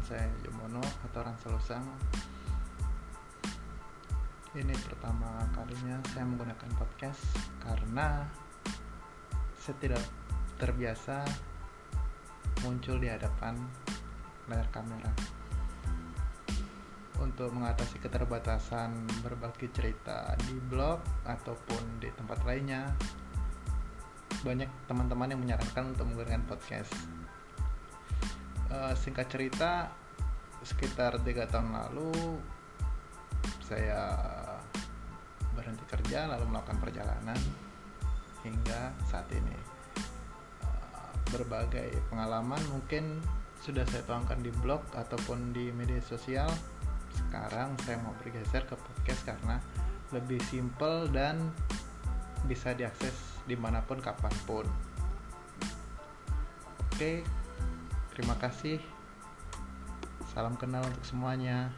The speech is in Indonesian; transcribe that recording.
saya Yomono atau Ranselusang Ini pertama kalinya saya menggunakan podcast Karena saya tidak terbiasa muncul di hadapan layar kamera. Untuk mengatasi keterbatasan berbagi cerita di blog ataupun di tempat lainnya banyak teman-teman yang menyarankan untuk menggunakan podcast singkat cerita sekitar tiga tahun lalu saya berhenti kerja lalu melakukan perjalanan hingga saat ini. Uh, berbagai pengalaman mungkin sudah saya tuangkan di blog ataupun di media sosial. Sekarang saya mau bergeser ke podcast karena lebih simple dan bisa diakses di mana pun kapan pun. Oke terima kasih. Salam kenal untuk semuanya